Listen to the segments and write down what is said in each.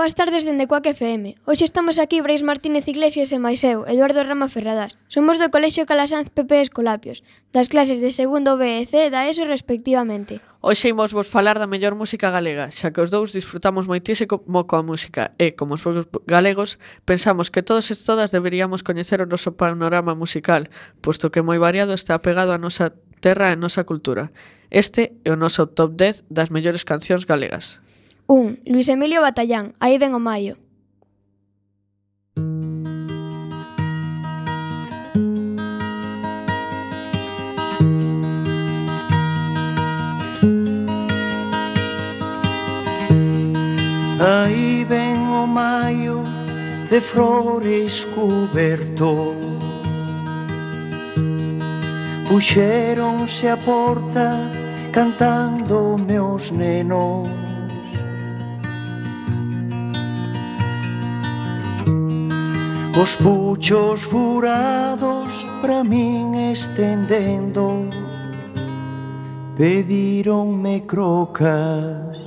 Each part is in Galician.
Boas tardes dende Coac FM. Hoxe estamos aquí Brais Martínez Iglesias e máis eu, Eduardo Rama Ferradas. Somos do Colexio Calasanz PP Escolapios, das clases de segundo B e C da ESO respectivamente. Hoxe imos vos falar da mellor música galega, xa que os dous disfrutamos moitísimo coa música e, como os galegos, pensamos que todos e todas deberíamos coñecer o noso panorama musical, posto que moi variado está apegado á nosa terra e a nosa cultura. Este é o noso top 10 das mellores cancións galegas. Un, Luis Emilio Batallán, aí ven o maio. Aí ven o maio de flores cuberto Puxeronse a porta cantando meus nenos Os puchos furados para min estendendo Pedironme crocas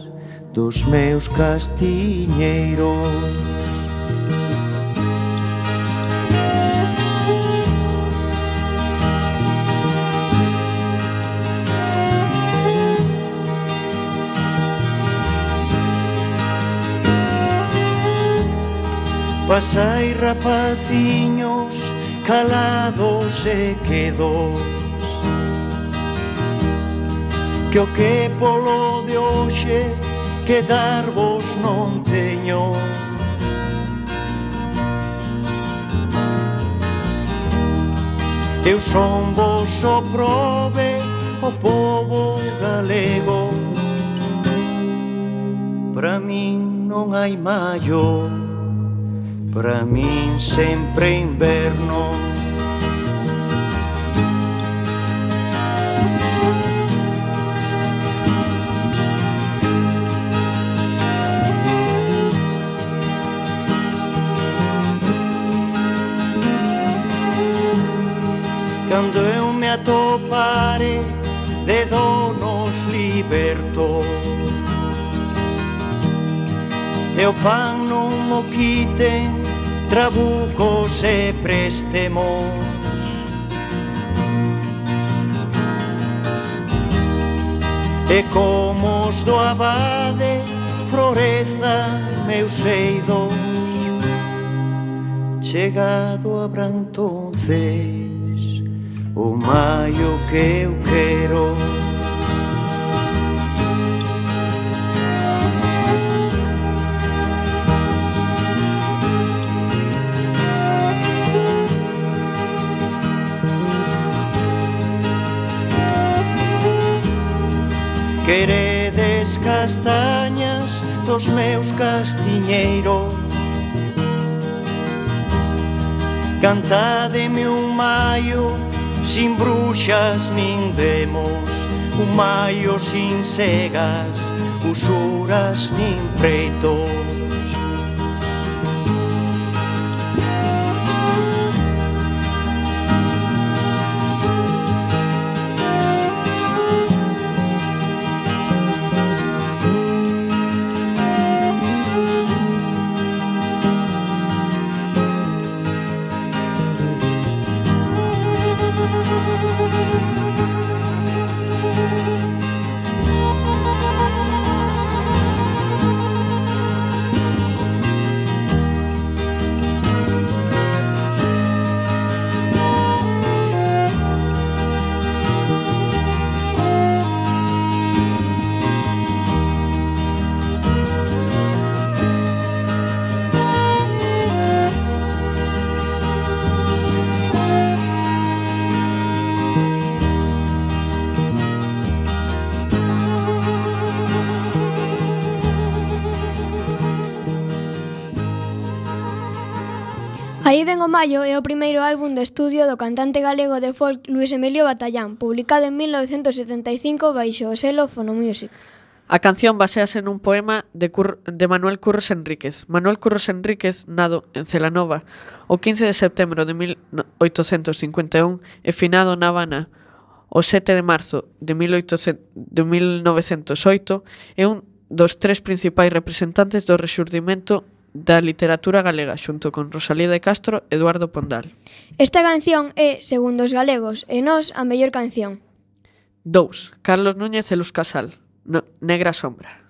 dos meus castiñeiros. Pasai rapaciños calados e quedos Que o que polo de hoxe que darvos non teño. Eu son vos o prove o povo galego. Pra min non hai maior. Pra mim sempre inverno. Quando eu me atopare de donos liberto, eu pano moquite trabucos e prestemos E como os do abade floreza meus eidos Chegado a Brantonces o maio que eu quero Queredes castañas dos meus castiñeiros. Cantademe un maio sin bruxas nin demos Un maio sin segas, usuras nin preitos Aí ven o Maio é o primeiro álbum de estudio do cantante galego de folk Luis Emilio Batallán, publicado en 1975 baixo o selo Fonomusic. A canción basease nun poema de, Cur de Manuel Curros Enríquez. Manuel Curros Enríquez, nado en Celanova o 15 de setembro de 1851 e finado na Habana o 7 de marzo de, 1800, de 1908 é un dos tres principais representantes do rexurdimento da literatura galega xunto con Rosalía de Castro e Eduardo Pondal. Esta canción é, segundo os galegos, e nós a mellor canción. 2. Carlos Núñez e Luz Casal. No, Negra Sombra.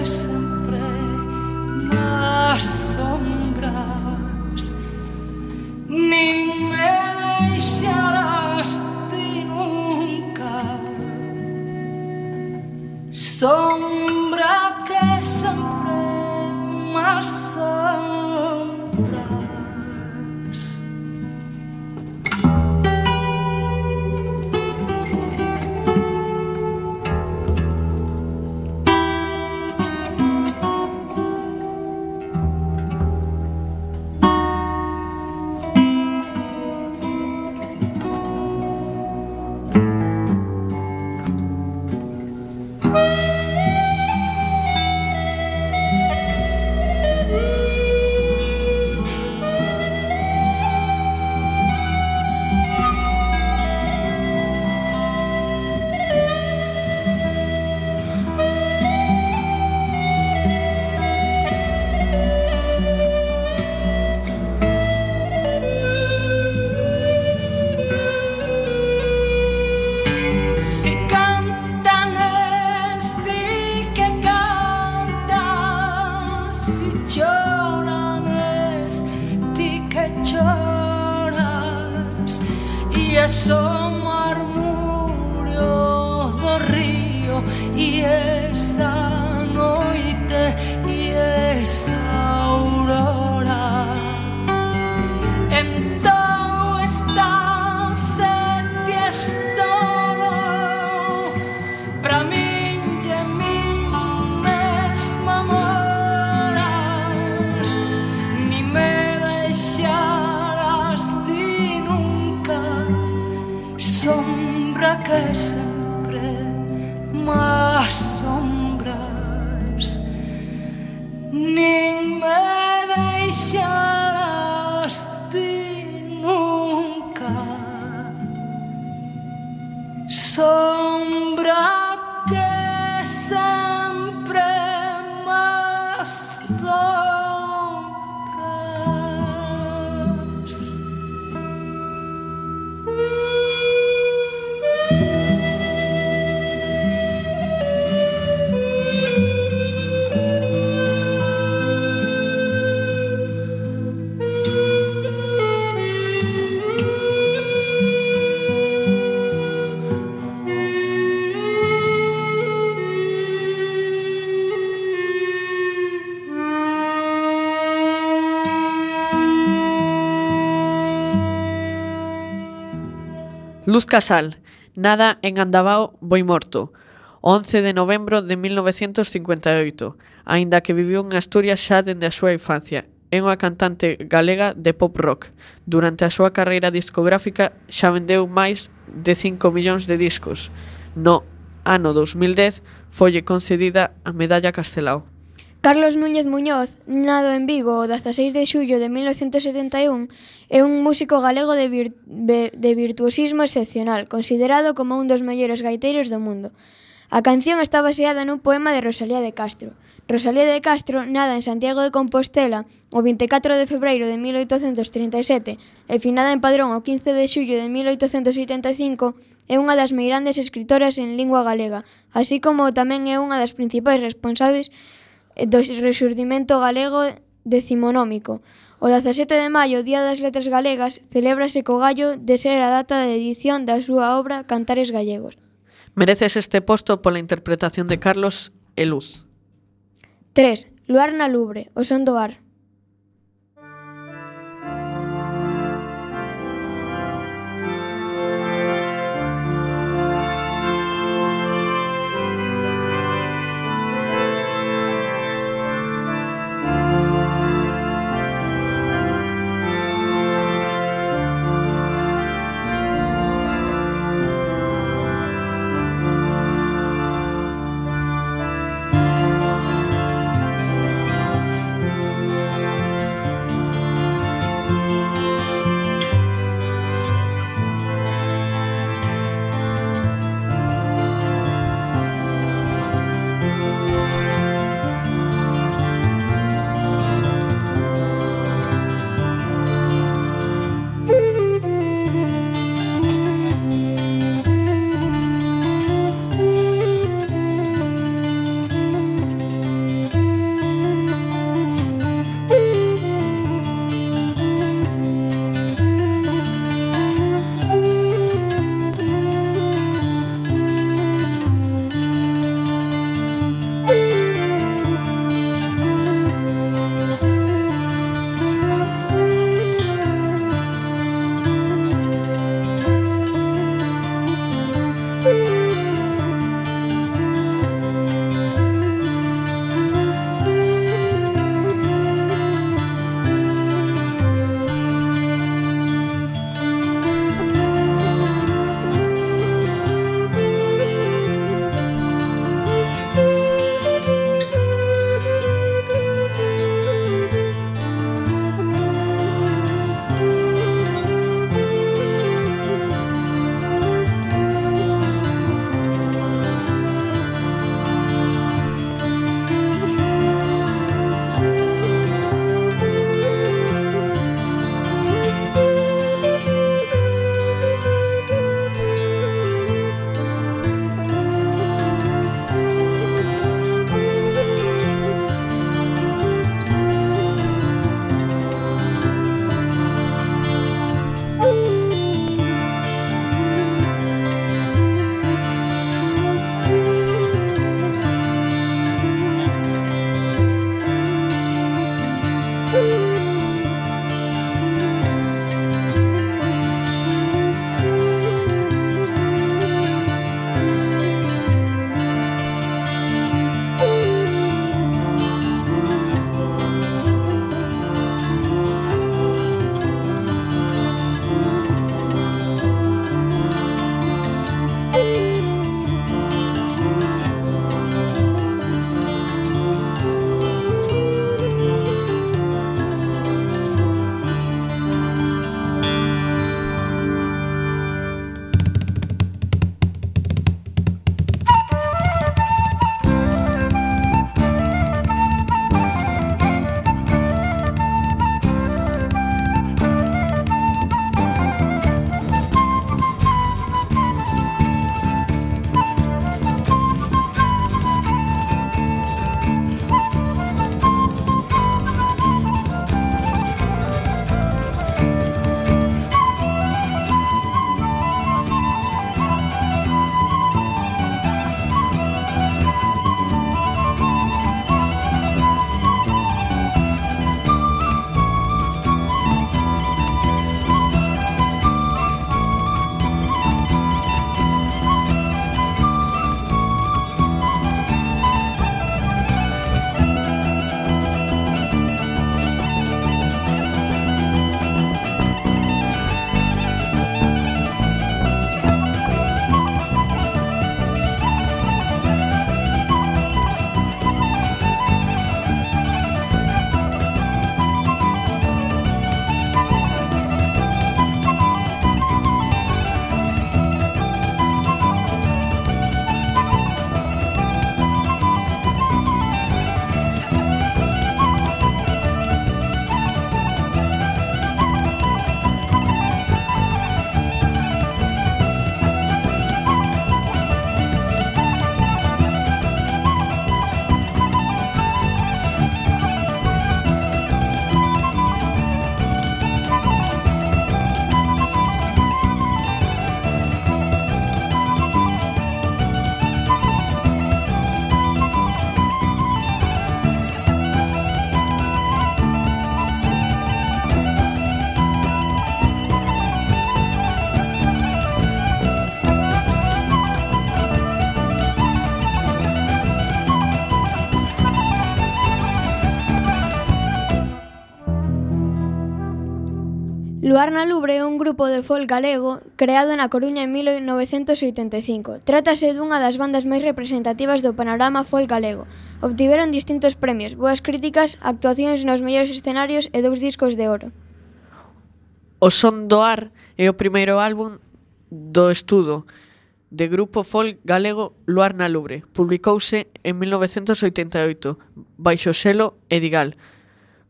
person Luz Casal, nada en Andabao, boi morto. 11 de novembro de 1958, aínda que viviu en Asturias xa dende a súa infancia. É unha cantante galega de pop rock. Durante a súa carreira discográfica xa vendeu máis de 5 millóns de discos. No ano 2010 folle concedida a medalla Castelao. Carlos Núñez Muñoz, nado en Vigo o 16 de xullo de 1971, é un músico galego de, vir de virtuosismo excepcional, considerado como un dos mellores gaiteiros do mundo. A canción está baseada nun poema de Rosalía de Castro. Rosalía de Castro nada en Santiago de Compostela o 24 de febreiro de 1837 e finada en Padrón o 15 de xullo de 1875 é unha das meirandes escritoras en lingua galega, así como tamén é unha das principais responsables Eh, do Rexurdimento Galego decimonómico. O 17 de maio, Día das Letras Galegas, celébrase co gallo de ser a data de edición da súa obra Cantares Gallegos. Mereces este posto pola interpretación de Carlos e Luz. 3. Luar na Lubre, o son do ar. Luarna Lubre é un grupo de folk galego creado na Coruña en 1985. Trátase dunha das bandas máis representativas do panorama folk galego. Obtiveron distintos premios, boas críticas, actuacións nos mellores escenarios e dous discos de oro. O Son do Ar é o primeiro álbum do estudo de grupo folk galego Luarna Lubre. Publicouse en 1988 baixo selo Edigal.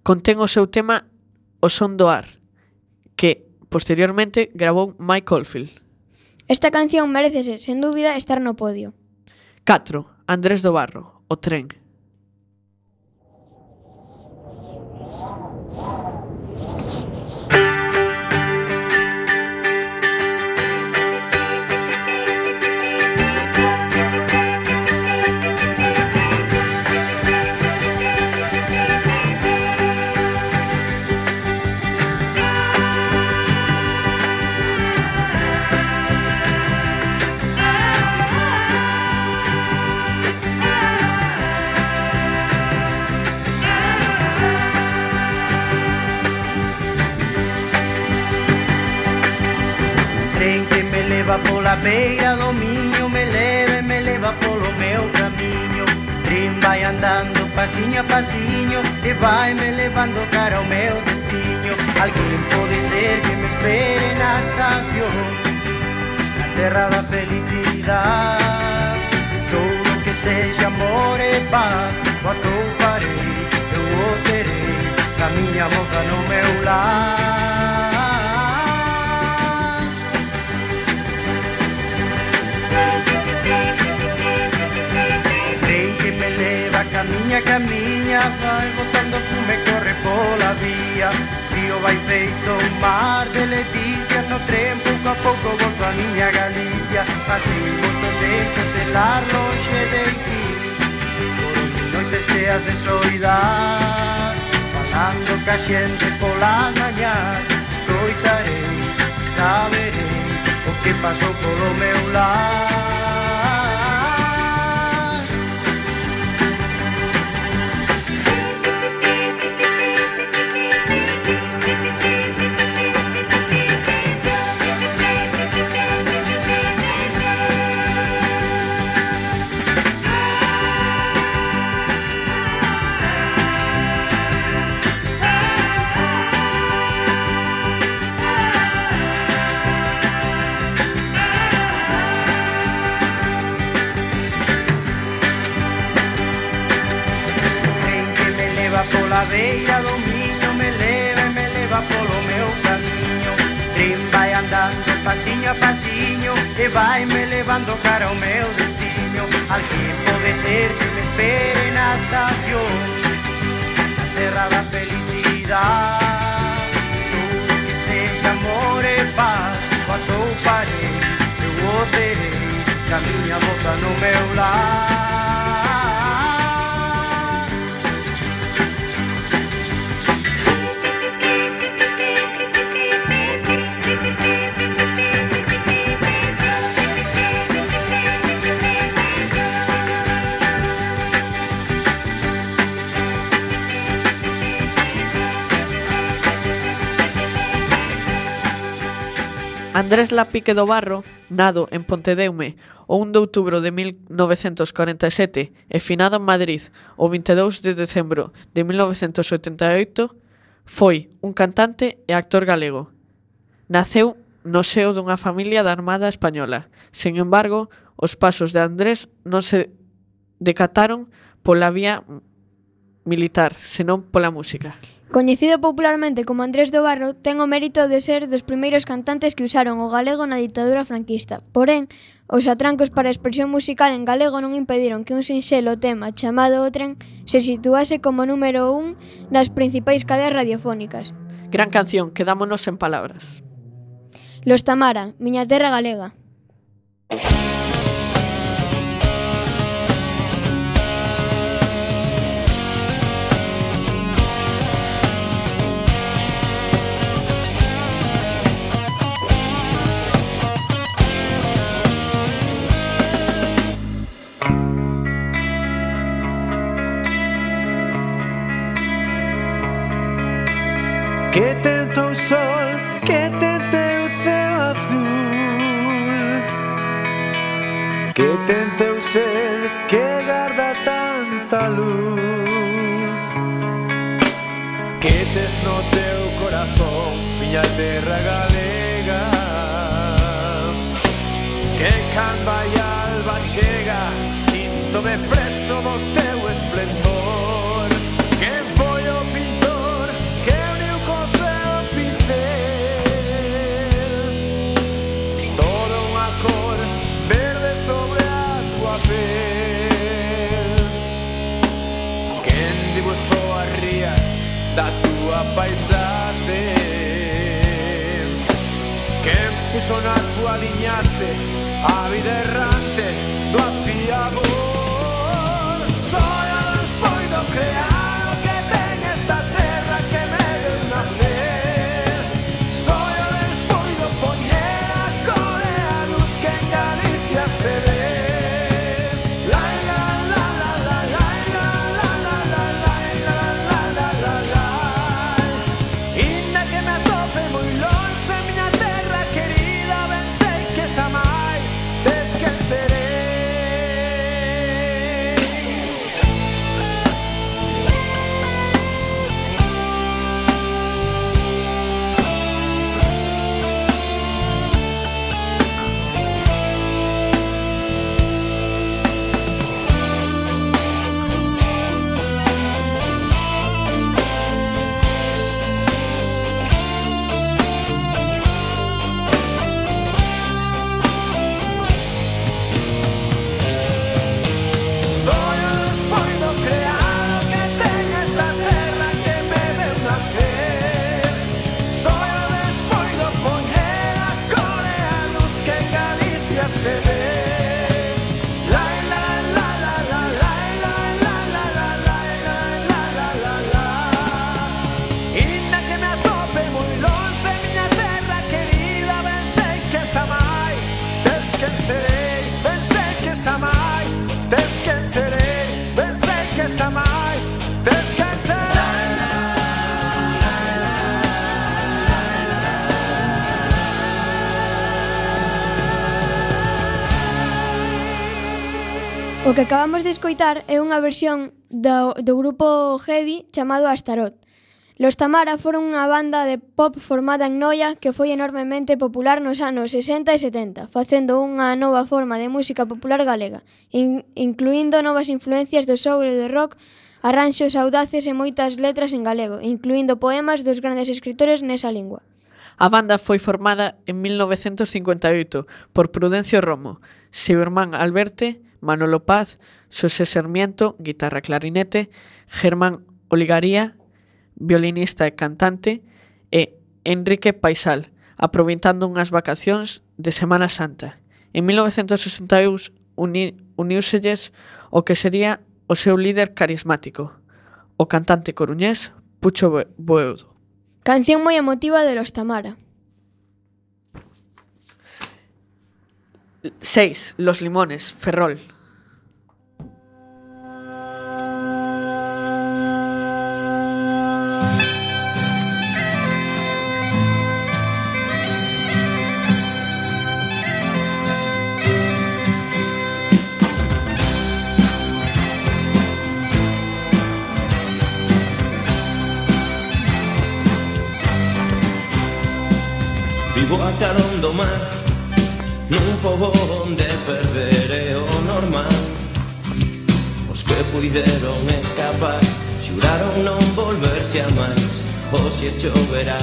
Contén o seu tema O Son do Ar que posteriormente grabou Mike Oldfield. Esta canción merecese, sen dúbida, estar no podio. 4. Andrés do Barro, O tren. leva pola beira do miño Me leva e me leva polo meu camiño Trin vai andando pasiño a pasiño E vai me levando cara ao meu destiño Alguén pode ser que me espere na estación Na terra da felicidade Todo que sexa amor e paz O atouparei, eu o terei Camiña moza no meu lar se camiña Vai botando fume, corre pola vía. Río vai feito un mar de leticias No tren pouco a pouco volto a miña Galicia. Así moito de estelar longe de ti. Noites teas de soidad Falando ca xente pola mañás. Escoitarei, saberei O que pasou polo meu lar. Din vai andando pasiño a pasiño E vai me levando cara ao meu destino. Alguén pode ser que me espere na estación Na terra da felicidade. Tu que sexa amor e paz Quando parei, eu o terei Camiña volta no meu lar. Andrés Lapique do Barro, nado en Pontedeume o 1 de outubro de 1947 e finado en Madrid o 22 de decembro de 1988, foi un cantante e actor galego. Naceu no seo dunha familia da Armada Española. Sen embargo, os pasos de Andrés non se decataron pola vía militar, senón pola música. Coñecido popularmente como Andrés do Barro, ten o mérito de ser dos primeiros cantantes que usaron o galego na ditadura franquista. Porén, os atrancos para a expresión musical en galego non impediron que un sinxelo tema chamado O Tren se situase como número un nas principais cadeas radiofónicas. Gran canción, quedámonos en palabras. Los Tamara, miña terra galega. Música miña terra galega Que calma e alba chega Síntome preso do teu esplendor Quen foi o pintor que uniu co seu pincel. Toda unha cor verde sobre a tua pel Quen dibujou as rías da tua paisaxe sono a tua vignazze, a vita errante, lo affiavo. que acabamos de escoitar é unha versión do, do grupo Heavy chamado Astaroth. Los Tamara foron unha banda de pop formada en Noia que foi enormemente popular nos anos 60 e 70, facendo unha nova forma de música popular galega, in, incluindo novas influencias do soul e do rock, arranxos audaces e moitas letras en galego, incluindo poemas dos grandes escritores nesa lingua. A banda foi formada en 1958 por Prudencio Romo, seu irmán Alberte, Manolo Paz, Xosé Sarmiento, guitarra clarinete, Germán Oligaría, violinista e cantante, e Enrique Paisal, aproveitando unhas vacacións de Semana Santa. En 1961 uni, o que sería o seu líder carismático, o cantante coruñés Pucho Boeudo. Canción moi emotiva de Los Tamara. 6. Los limones, Ferrol. Vivo tempo onde perder é o normal. Os que puideron escapar Xuraron non volverse a máis Oxe oh, choverá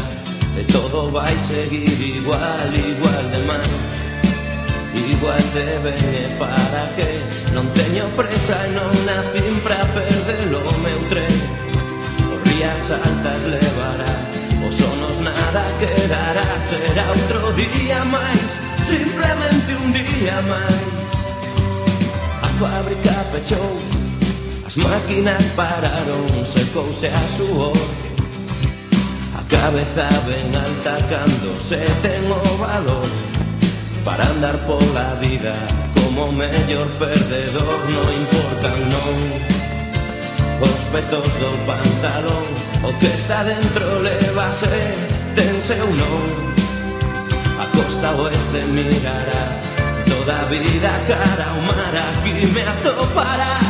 E todo vai seguir igual, igual de mal. Igual de ben e para que Non teño presa e non nacín pra perder o meu tren Os rías altas levará Os sonos nada quedará Será outro día máis Simplemente un día máis A fábrica pechou As máquinas pararon Secouse a suor A cabeza ben alta Cando se ten o valor Para andar pola vida Como mellor perdedor Non importan non Os petos do pantalón O que está dentro levase Ten seu non a costa oeste mirará. Toda vida cara humana aquí me atopará.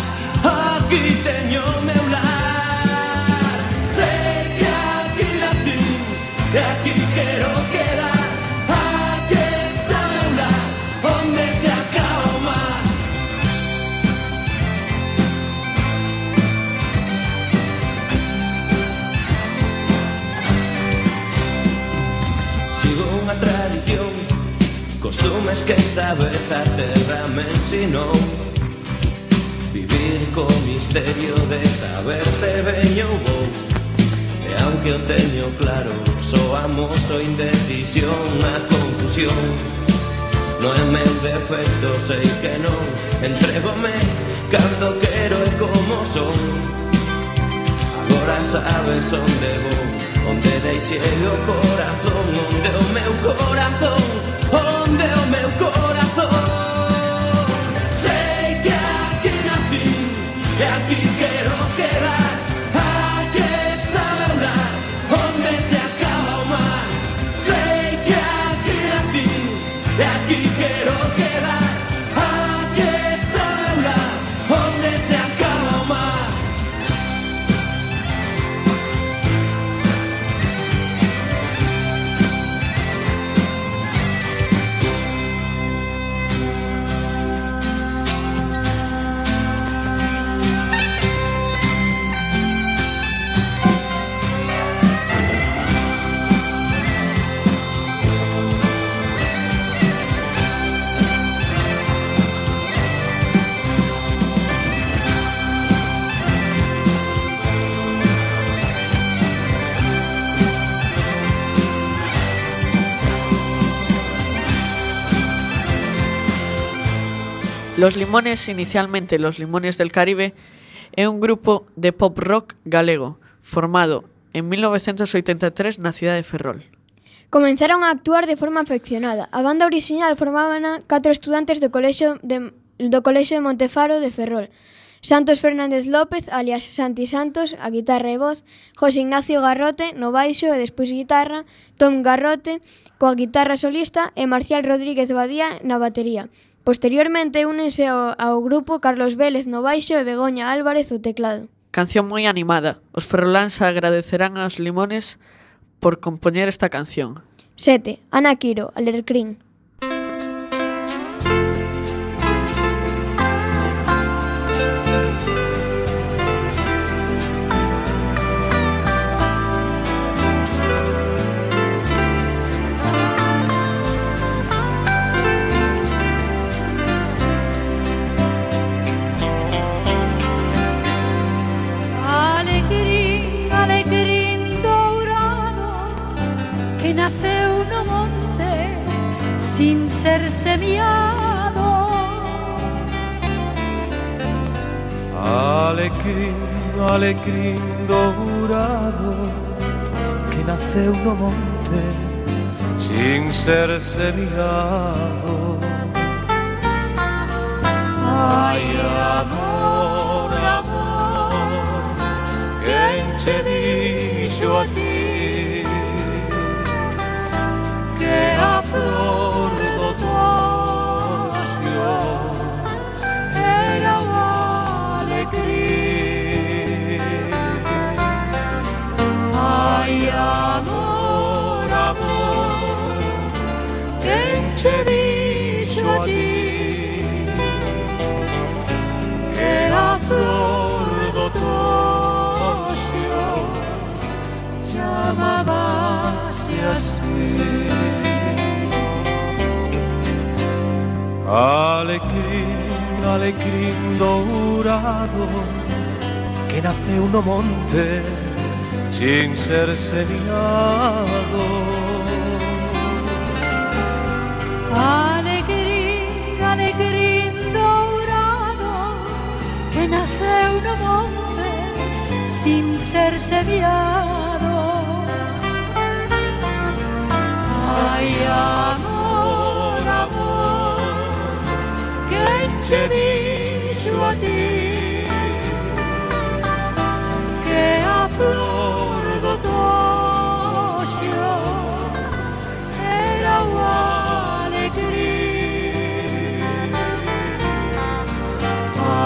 Costumes que esta vez a terra me ensinou Vivir co misterio de saber se veño ou vou E aunque eu teño claro Soamos o indecisión, a confusión. No é meu defecto, sei que non Entregome cando quero e como son Agora sabes onde vou Onde deixei o corazón Onde o meu corazón onde é o meu coração. Sei que aqui na vida, é aqui Los Limones, inicialmente Los Limones del Caribe, é un grupo de pop rock galego, formado en 1983 na cidade de Ferrol. Comenzaron a actuar de forma afeccionada. A banda orixinal formaban catro estudantes do colexio de, do colexio de Montefaro de Ferrol. Santos Fernández López, alias Santi Santos, a guitarra e voz, José Ignacio Garrote, no baixo e despois guitarra, Tom Garrote, coa guitarra solista e Marcial Rodríguez Badía na batería. Posteriormente únense ao, ao grupo Carlos Vélez no baixo e Begoña Álvarez o teclado. Canción moi animada. Os ferroláns agradecerán aos limones por compoñer esta canción. 7. Ana Quiro, Alercrín. Sin ser semiado. Alecrín, alecrín dourado que naceu no monte sin ser semillado. Ai, amor, amor, dixo a ti dicho a ti que la flor de otoño llamaba así. Alecrim, alecrim dourado, que nace uno monte sin ser semillado Alegrín, alegrín dourado que naceu no monte sin ser semiado. Ai, amor, amor, quen che dixo a ti que a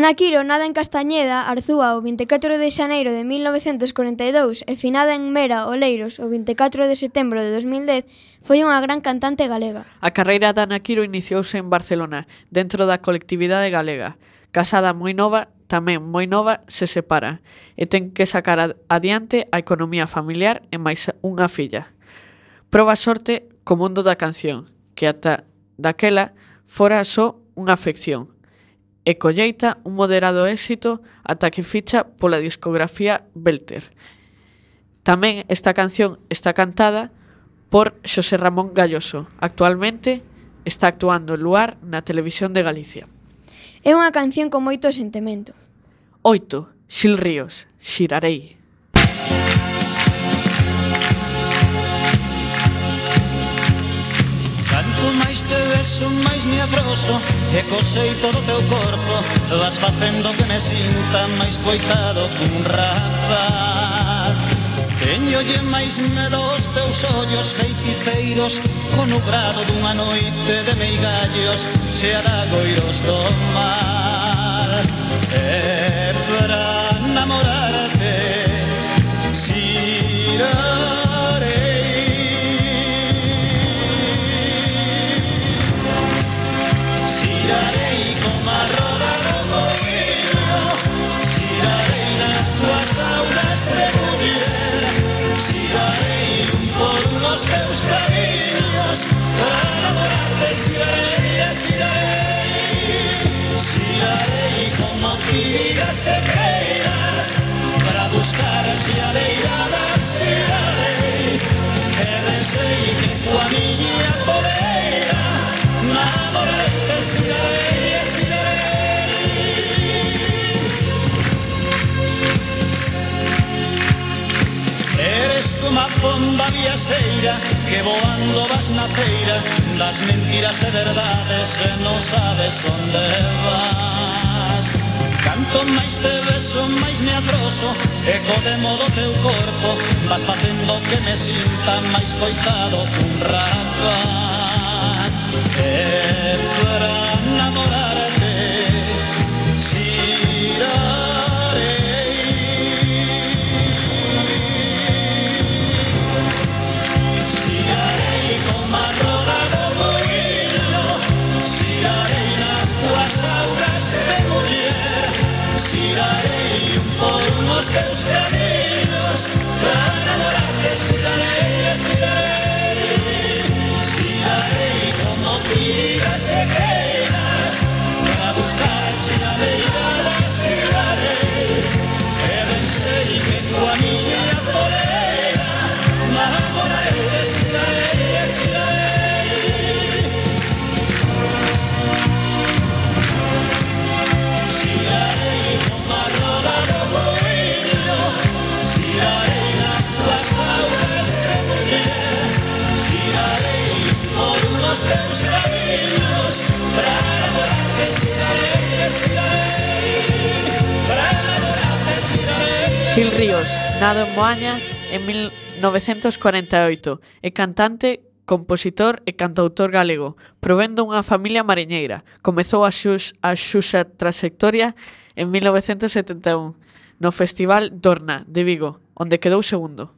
Anaquiro nada en Castañeda, Arzúa, o 24 de xaneiro de 1942 e finada en Mera, Oleiros, o 24 de setembro de 2010, foi unha gran cantante galega. A carreira de Anaquiro iniciouse en Barcelona, dentro da colectividade galega. Casada moi nova, tamén moi nova, se separa e ten que sacar adiante a economía familiar e máis unha filla. Proba sorte co mundo da canción, que ata daquela fora só unha afección, e colleita un moderado éxito ata que ficha pola discografía Belter. Tamén esta canción está cantada por Xosé Ramón Galloso. Actualmente está actuando en luar na televisión de Galicia. É unha canción con moito sentimento. Oito, Xil Ríos, Xirarei. Canto máis te beso máis me atroso E cosei todo teu corpo Vas facendo que me sinta máis coitado que un rapaz. Teñolle máis medo os teus ollos feiticeiros Con o grado dunha noite de meigallos Chea da goiros do mar. Eh, viaxeira Que voando vas na feira Das mentiras e verdades E non sabes onde vas. Canto máis te beso, máis me atroso E codemo do teu corpo Vas facendo que me sinta máis coitado cun un rapaz. los que Xil Ríos, nado en Moaña en 1948, é cantante, compositor e cantautor galego, provendo unha familia mariñeira. Comezou a, xux, a xuxa trayectoria en 1971 no Festival Dorna de Vigo, onde quedou segundo.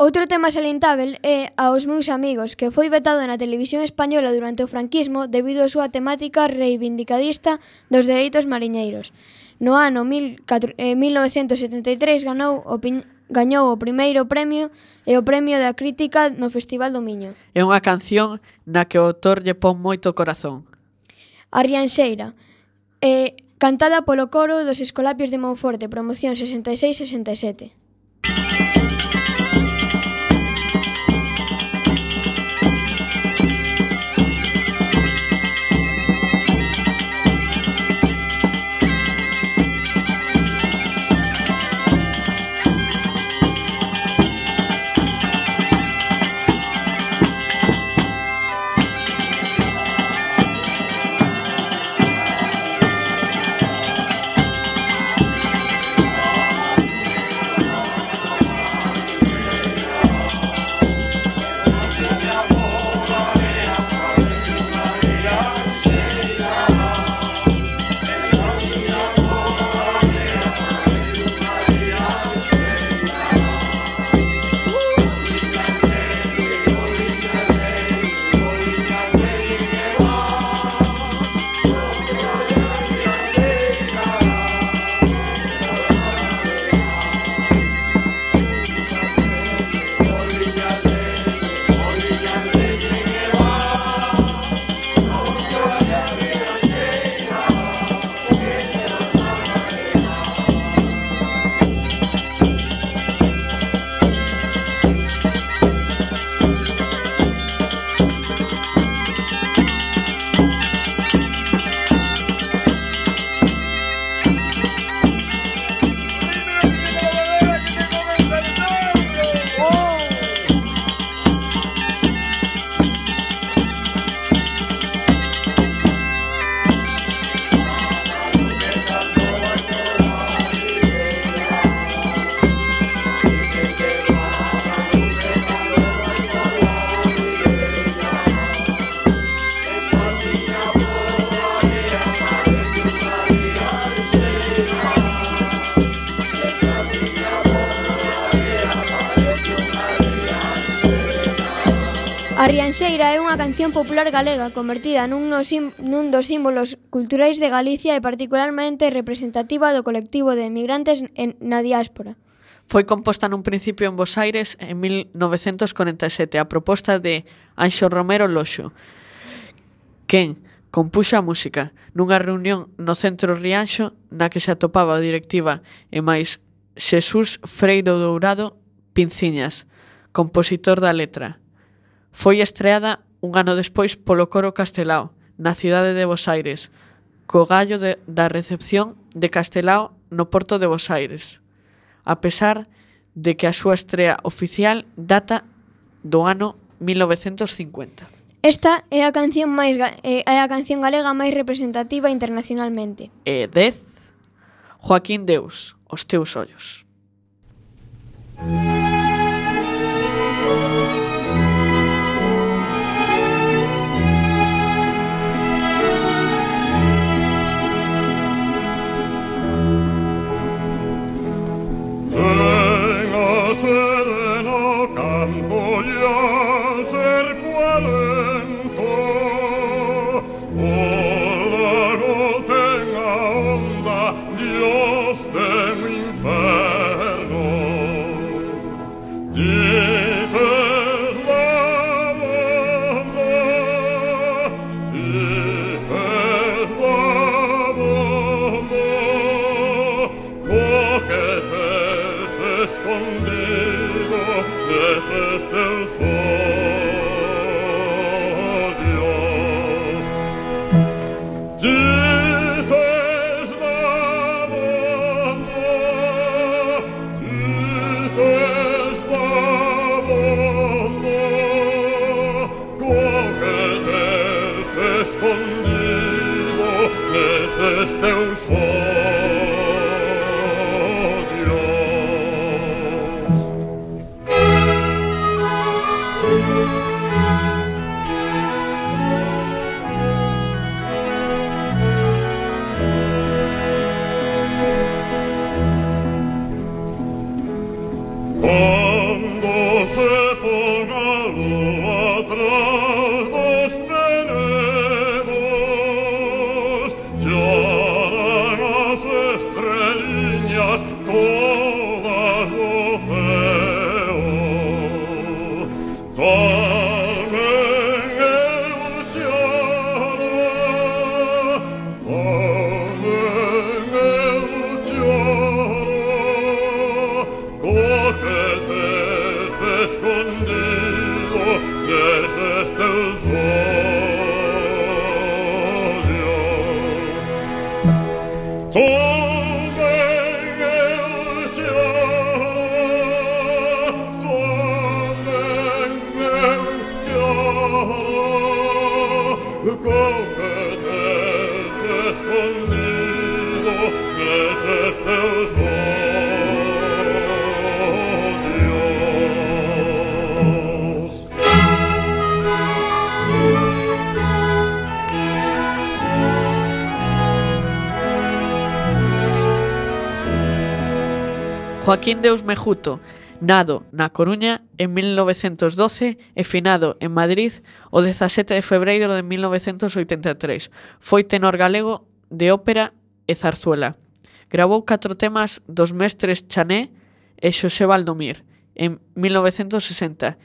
Outro tema salientável é aos meus amigos, que foi vetado na televisión española durante o franquismo debido á súa temática reivindicadista dos dereitos mariñeiros. No ano 1973 eh, ganou o gañou o primeiro premio e o premio da crítica no Festival do Miño. É unha canción na que o autor lle pon moito corazón. A Rianxeira. E eh, cantada polo coro dos Escolapios de Monforte, promoción 66-67. Canseira é unha canción popular galega convertida nun, no sim, nun dos símbolos culturais de Galicia e particularmente representativa do colectivo de emigrantes en, na diáspora. Foi composta nun principio en Bos Aires en 1947 a proposta de Anxo Romero Loxo, quen compuxa a música nunha reunión no centro Rianxo na que se atopaba a directiva e máis Xesús Freiro Dourado Pinciñas, compositor da letra, Foi estreada un ano despois polo Coro Castelao, na cidade de Bos Aires, co gallo de, da recepción de Castelao no porto de Bos Aires, a pesar de que a súa estrea oficial data do ano 1950. Esta é a canción máis eh, é a canción galega máis representativa internacionalmente. E 10 Joaquín Deus, Os teus ollos. Música Joaquín Deus Mejuto, nado na Coruña en 1912 e finado en Madrid o 17 de febreiro de 1983. Foi tenor galego de ópera e zarzuela. Grabou catro temas dos mestres Chané e Xosé Valdomir en 1960.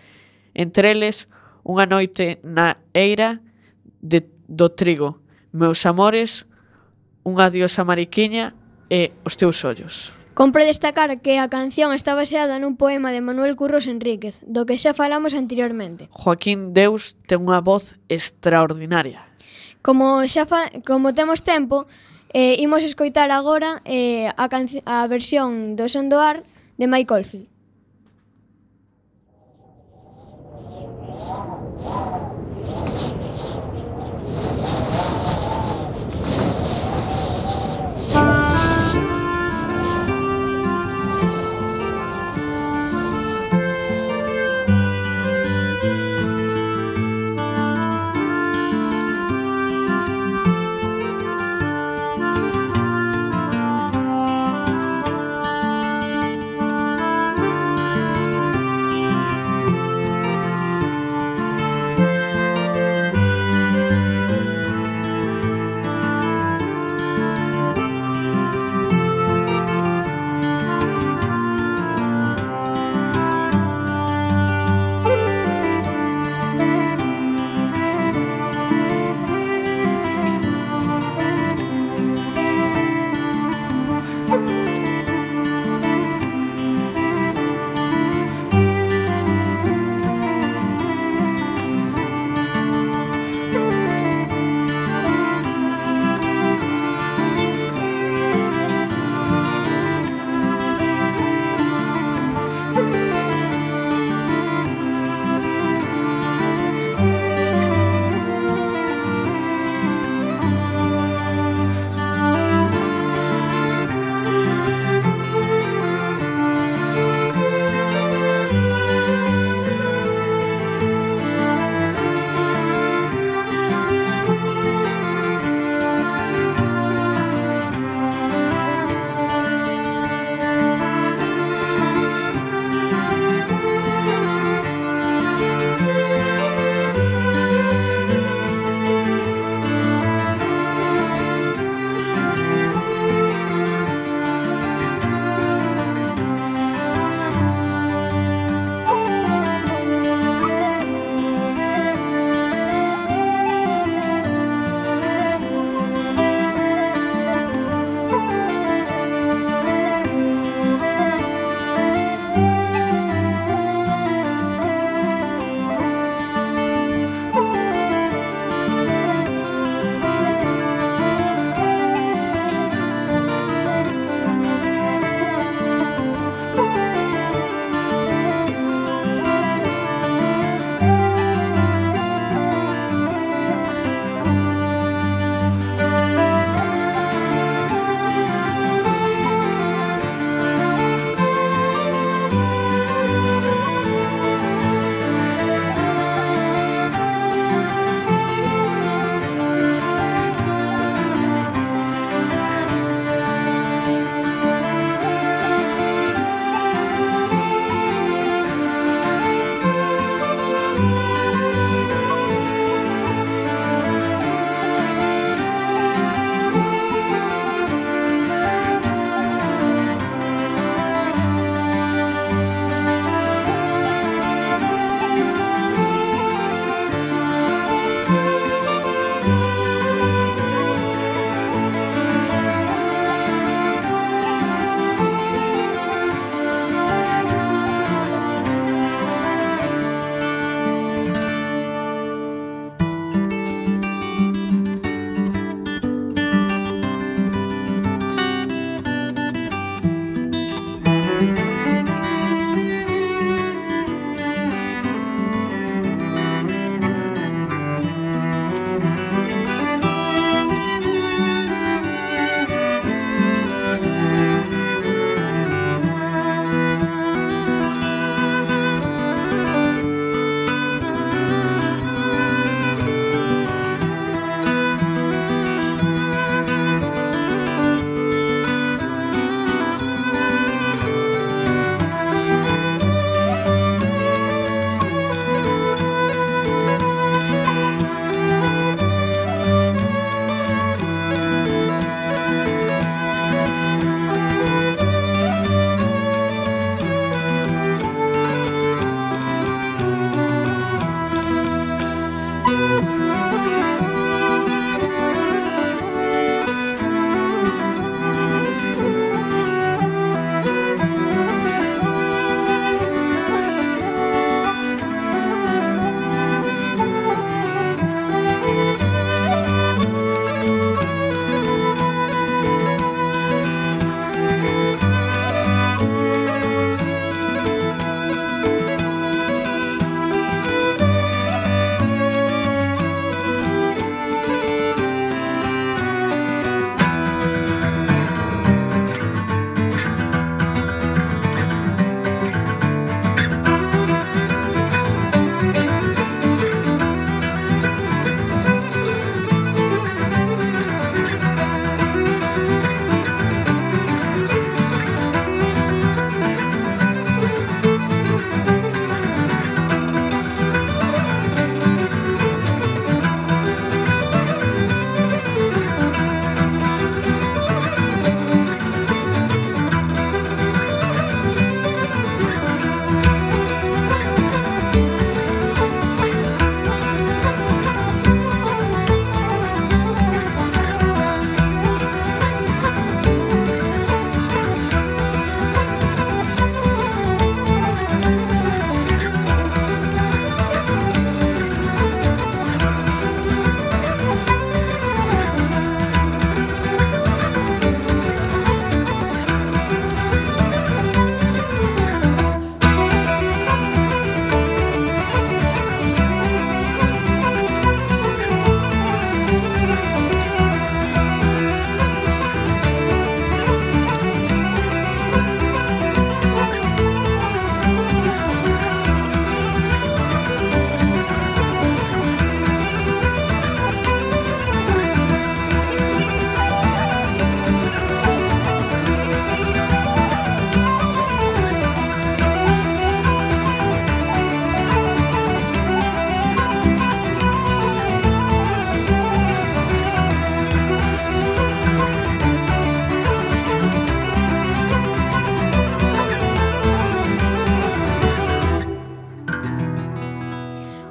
Entre eles, Unha noite na eira de, do trigo, Meus amores, Unha diosa mariquiña e Os teus ollos. Compre destacar que a canción está baseada nun poema de Manuel Curros Enríquez, do que xa falamos anteriormente. Joaquín Deus ten unha voz extraordinaria. Como xa fa, como temos tempo, eh, imos escoitar agora eh, a, a versión do Son do Ar de Mike Oldfield.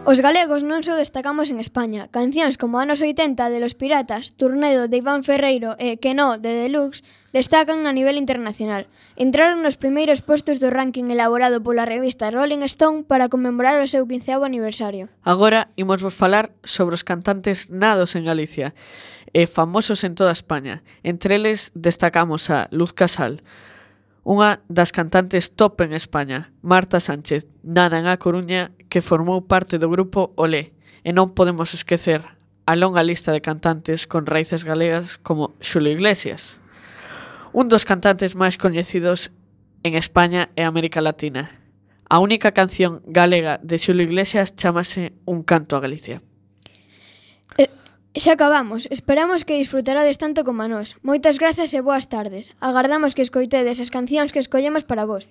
Os galegos non só destacamos en España. Cancións como Anos 80 de Los Piratas, Turnedo de Iván Ferreiro e Que no de Deluxe destacan a nivel internacional. Entraron nos primeiros postos do ranking elaborado pola revista Rolling Stone para conmemorar o seu 15º aniversario. Agora imos vos falar sobre os cantantes nados en Galicia e famosos en toda España. Entre eles destacamos a Luz Casal, unha das cantantes top en España, Marta Sánchez, nada en A Coruña, que formou parte do grupo Olé. E non podemos esquecer a longa lista de cantantes con raíces galegas como Xulio Iglesias. Un dos cantantes máis coñecidos en España e América Latina. A única canción galega de Xulio Iglesias chamase Un canto a Galicia. E xa acabamos. Esperamos que disfrutarades tanto como a nós. Moitas grazas e boas tardes. Agardamos que escoitedes as cancións que escollemos para vos.